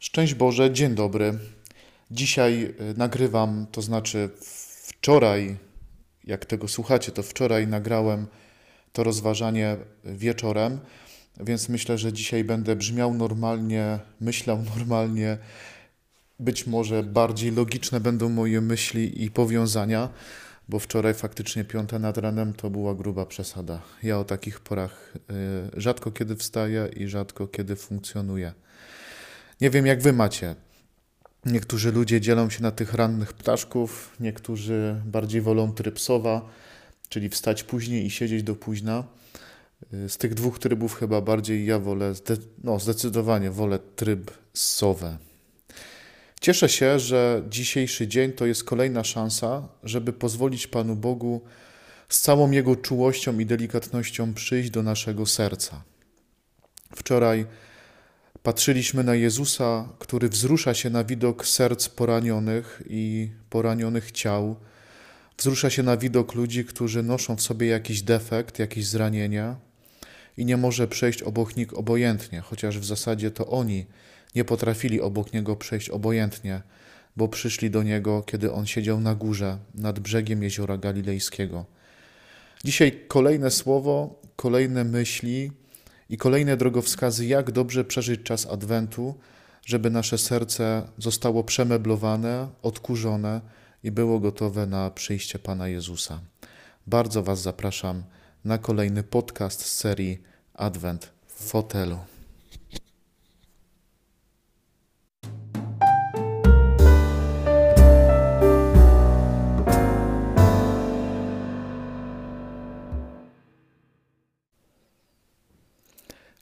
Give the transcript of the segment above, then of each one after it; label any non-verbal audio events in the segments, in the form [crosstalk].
Szczęść Boże, dzień dobry. Dzisiaj y, nagrywam, to znaczy wczoraj, jak tego słuchacie, to wczoraj nagrałem to rozważanie wieczorem, więc myślę, że dzisiaj będę brzmiał normalnie, myślał [laughs] normalnie. Być może bardziej logiczne będą moje myśli i powiązania, bo wczoraj faktycznie piąta nad ranem to była gruba przesada. Ja o takich porach y, rzadko kiedy wstaję i rzadko kiedy funkcjonuję. Nie wiem, jak wy macie. Niektórzy ludzie dzielą się na tych rannych ptaszków, niektórzy bardziej wolą tryb sowa, czyli wstać później i siedzieć do późna. Z tych dwóch trybów chyba bardziej ja wolę, no zdecydowanie wolę tryb sowę. Cieszę się, że dzisiejszy dzień to jest kolejna szansa, żeby pozwolić Panu Bogu z całą Jego czułością i delikatnością przyjść do naszego serca. Wczoraj Patrzyliśmy na Jezusa, który wzrusza się na widok serc poranionych i poranionych ciał. Wzrusza się na widok ludzi, którzy noszą w sobie jakiś defekt, jakieś zranienia i nie może przejść obok nich obojętnie, chociaż w zasadzie to oni nie potrafili obok niego przejść obojętnie, bo przyszli do niego, kiedy on siedział na górze nad brzegiem jeziora Galilejskiego. Dzisiaj kolejne słowo, kolejne myśli, i kolejne drogowskazy, jak dobrze przeżyć czas Adwentu, żeby nasze serce zostało przemeblowane, odkurzone i było gotowe na przyjście Pana Jezusa. Bardzo Was zapraszam na kolejny podcast z serii Adwent w fotelu.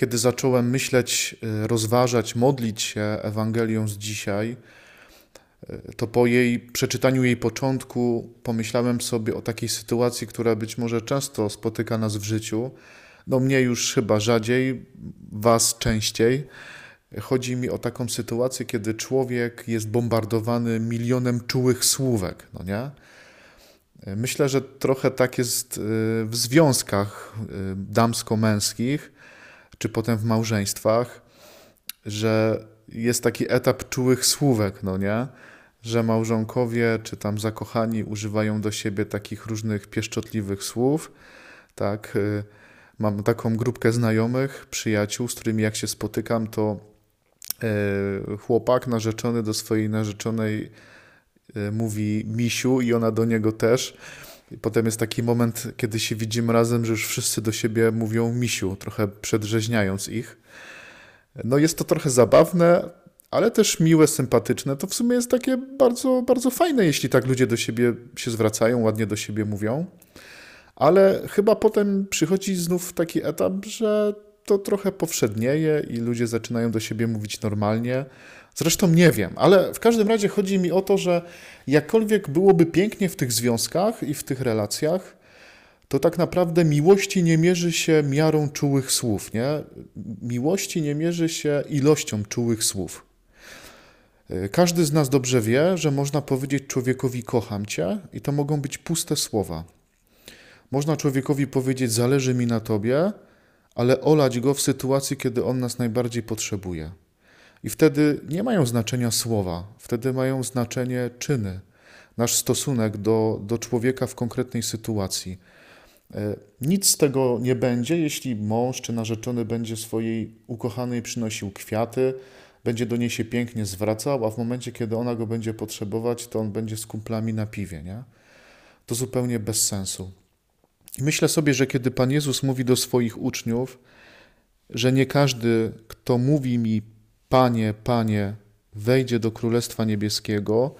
Kiedy zacząłem myśleć, y, rozważać, modlić się Ewangelią z dzisiaj, y, to po jej przeczytaniu jej początku pomyślałem sobie o takiej sytuacji, która być może często spotyka nas w życiu. No mnie już chyba rzadziej, was częściej. Chodzi mi o taką sytuację, kiedy człowiek jest bombardowany milionem czułych słówek, no nie? Myślę, że trochę tak jest y, w związkach damsko-męskich, czy potem w małżeństwach, że jest taki etap czułych słówek, no nie? Że małżonkowie czy tam zakochani używają do siebie takich różnych pieszczotliwych słów, tak? Y, mam taką grupkę znajomych, przyjaciół, z którymi jak się spotykam, to y, chłopak narzeczony do swojej narzeczonej y, mówi misiu i ona do niego też. Potem jest taki moment, kiedy się widzimy razem, że już wszyscy do siebie mówią misiu, trochę przedrzeźniając ich. No jest to trochę zabawne, ale też miłe, sympatyczne. To w sumie jest takie bardzo, bardzo fajne, jeśli tak ludzie do siebie się zwracają, ładnie do siebie mówią. Ale chyba potem przychodzi znów taki etap, że to trochę powszednieje i ludzie zaczynają do siebie mówić normalnie. Zresztą nie wiem, ale w każdym razie chodzi mi o to, że jakkolwiek byłoby pięknie w tych związkach i w tych relacjach, to tak naprawdę miłości nie mierzy się miarą czułych słów, nie? Miłości nie mierzy się ilością czułych słów. Każdy z nas dobrze wie, że można powiedzieć człowiekowi kocham cię i to mogą być puste słowa. Można człowiekowi powiedzieć zależy mi na tobie, ale olać go w sytuacji, kiedy on nas najbardziej potrzebuje. I wtedy nie mają znaczenia słowa, wtedy mają znaczenie czyny, nasz stosunek do, do człowieka w konkretnej sytuacji. E, nic z tego nie będzie, jeśli mąż czy narzeczony będzie swojej ukochanej przynosił kwiaty, będzie do niej się pięknie zwracał, a w momencie, kiedy ona go będzie potrzebować, to on będzie z kumplami na piwie. Nie? To zupełnie bez sensu. I myślę sobie, że kiedy Pan Jezus mówi do swoich uczniów, że nie każdy, kto mówi mi Panie, Panie, wejdzie do Królestwa Niebieskiego,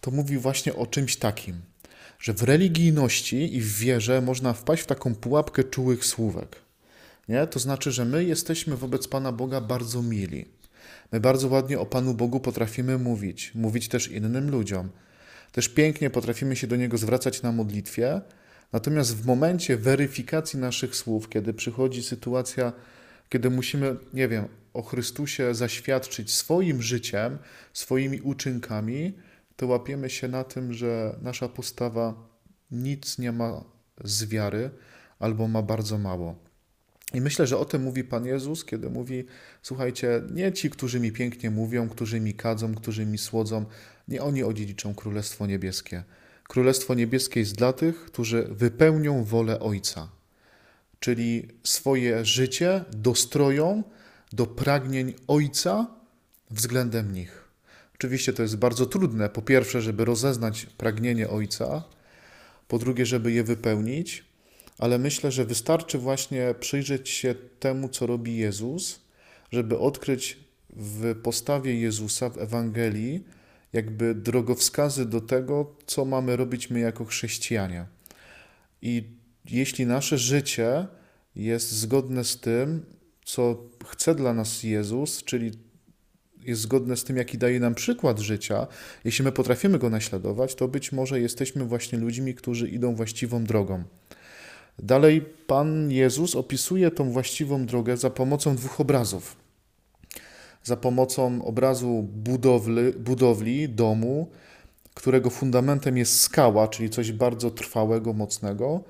to mówi właśnie o czymś takim, że w religijności i w wierze można wpaść w taką pułapkę czułych słówek. Nie? To znaczy, że my jesteśmy wobec Pana Boga bardzo mili. My bardzo ładnie o Panu Bogu potrafimy mówić, mówić też innym ludziom. Też pięknie potrafimy się do Niego zwracać na modlitwie, natomiast w momencie weryfikacji naszych słów, kiedy przychodzi sytuacja, kiedy musimy, nie wiem, o Chrystusie zaświadczyć swoim życiem, swoimi uczynkami, to łapiemy się na tym, że nasza postawa nic nie ma z wiary albo ma bardzo mało. I myślę, że o tym mówi Pan Jezus, kiedy mówi: Słuchajcie, nie ci, którzy mi pięknie mówią, którzy mi kadzą, którzy mi słodzą, nie oni odziedziczą Królestwo Niebieskie. Królestwo Niebieskie jest dla tych, którzy wypełnią wolę Ojca, czyli swoje życie dostroją do pragnień Ojca względem nich. Oczywiście to jest bardzo trudne. Po pierwsze, żeby rozeznać pragnienie Ojca, po drugie, żeby je wypełnić, ale myślę, że wystarczy właśnie przyjrzeć się temu, co robi Jezus, żeby odkryć w postawie Jezusa w Ewangelii jakby drogowskazy do tego, co mamy robić my jako chrześcijanie. I jeśli nasze życie jest zgodne z tym, co chce dla nas Jezus, czyli jest zgodne z tym, jaki daje nam przykład życia, jeśli my potrafimy go naśladować, to być może jesteśmy właśnie ludźmi, którzy idą właściwą drogą. Dalej Pan Jezus opisuje tą właściwą drogę za pomocą dwóch obrazów. Za pomocą obrazu budowli, budowli domu, którego fundamentem jest skała, czyli coś bardzo trwałego, mocnego,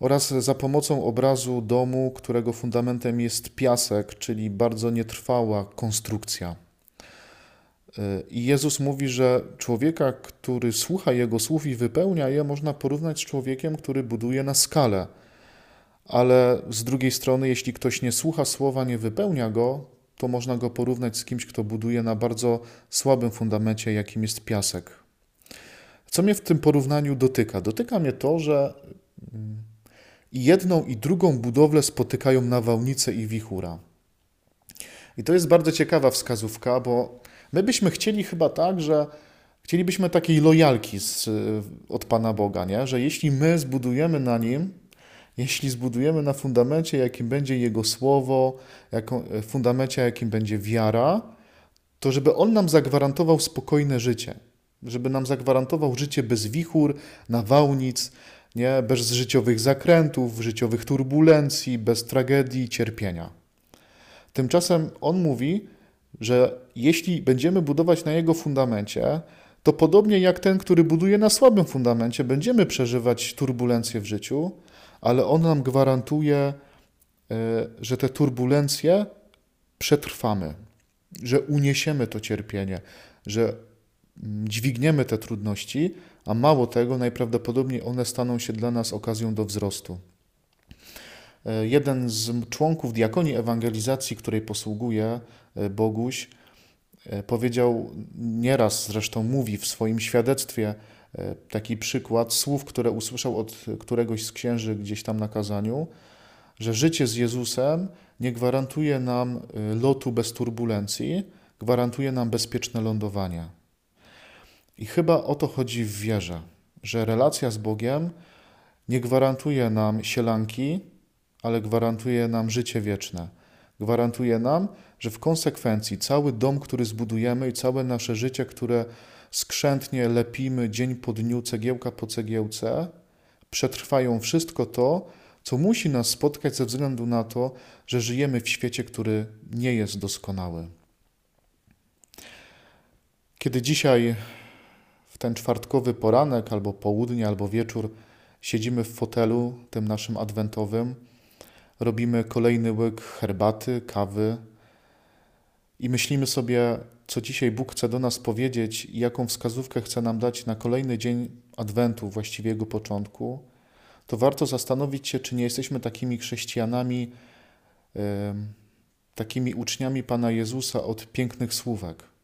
oraz za pomocą obrazu domu, którego fundamentem jest piasek, czyli bardzo nietrwała konstrukcja. I Jezus mówi, że człowieka, który słucha Jego słów i wypełnia je, można porównać z człowiekiem, który buduje na skalę. Ale z drugiej strony, jeśli ktoś nie słucha słowa, nie wypełnia go, to można go porównać z kimś, kto buduje na bardzo słabym fundamencie, jakim jest piasek. Co mnie w tym porównaniu dotyka? Dotyka mnie to, że mm, i jedną i drugą budowlę spotykają nawałnice i wichura. I to jest bardzo ciekawa wskazówka, bo My byśmy chcieli chyba tak, że chcielibyśmy takiej lojalki z, od Pana Boga, nie? że jeśli my zbudujemy na Nim, jeśli zbudujemy na fundamencie, jakim będzie Jego Słowo, jako, fundamencie, jakim będzie wiara, to żeby On nam zagwarantował spokojne życie, żeby nam zagwarantował życie bez wichur, nawałnic, nie? bez życiowych zakrętów, życiowych turbulencji, bez tragedii, cierpienia. Tymczasem On mówi, że jeśli będziemy budować na jego fundamencie, to podobnie jak ten, który buduje na słabym fundamencie, będziemy przeżywać turbulencje w życiu, ale on nam gwarantuje, e, że te turbulencje przetrwamy, że uniesiemy to cierpienie, że dźwigniemy te trudności, a mało tego, najprawdopodobniej one staną się dla nas okazją do wzrostu. E, jeden z członków diakonii ewangelizacji, której posługuje e, Boguś, e, powiedział nieraz, zresztą mówi w swoim świadectwie taki przykład słów, które usłyszał od któregoś z księży gdzieś tam na kazaniu, że życie z Jezusem nie gwarantuje nam lotu bez turbulencji, gwarantuje nam bezpieczne lądowanie. I chyba o to chodzi w wierze, że relacja z Bogiem nie gwarantuje nam sielanki, ale gwarantuje nam życie wieczne. Gwarantuje nam, że w konsekwencji cały dom, który zbudujemy i całe nasze życie, które skrzętnie lepimy dzień po dniu, cegiełka po cegiełce, przetrwają wszystko to, co musi nas spotkać ze względu na to, że żyjemy w świecie, który nie jest doskonały. Kiedy dzisiaj, ten czwartkowy poranek, albo południe, albo wieczór, siedzimy w fotelu, tym naszym adwentowym, robimy kolejny łyk herbaty, kawy i myślimy sobie, co dzisiaj Bóg chce do nas powiedzieć i jaką wskazówkę chce nam dać na kolejny dzień Adwentu, właściwie jego początku, to warto zastanowić się, czy nie jesteśmy takimi chrześcijanami, takimi uczniami Pana Jezusa od pięknych słówek.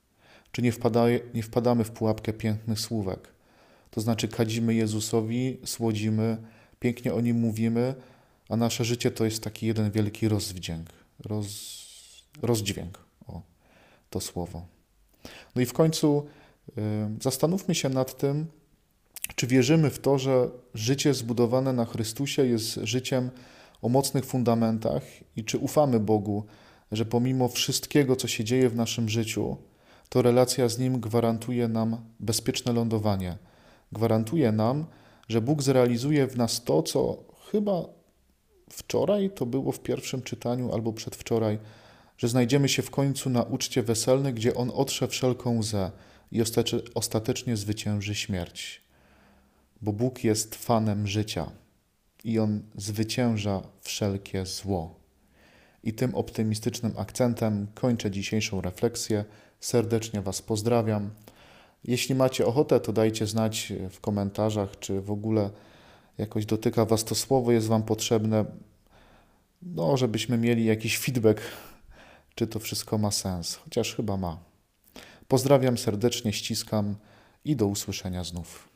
Czy nie, wpada, nie wpadamy w pułapkę pięknych słówek. To znaczy kadzimy Jezusowi, słodzimy, pięknie o Nim mówimy, a nasze życie to jest taki jeden wielki rozdźwięk, roz, rozdźwięk, o, to słowo. No i w końcu y, zastanówmy się nad tym, czy wierzymy w to, że życie zbudowane na Chrystusie jest życiem o mocnych fundamentach i czy ufamy Bogu, że pomimo wszystkiego, co się dzieje w naszym życiu, to relacja z Nim gwarantuje nam bezpieczne lądowanie. Gwarantuje nam, że Bóg zrealizuje w nas to, co chyba wczoraj to było w pierwszym czytaniu albo przedwczoraj, że znajdziemy się w końcu na uczcie weselnej, gdzie On otrze wszelką łzę i ostatecznie zwycięży śmierć. Bo Bóg jest fanem życia i On zwycięża wszelkie zło. I tym optymistycznym akcentem kończę dzisiejszą refleksję. Serdecznie Was pozdrawiam. Jeśli macie ochotę, to dajcie znać w komentarzach, czy w ogóle jakoś dotyka Was to słowo, jest Wam potrzebne, no, żebyśmy mieli jakiś feedback, czy to wszystko ma sens, chociaż chyba ma. Pozdrawiam serdecznie, ściskam i do usłyszenia znów.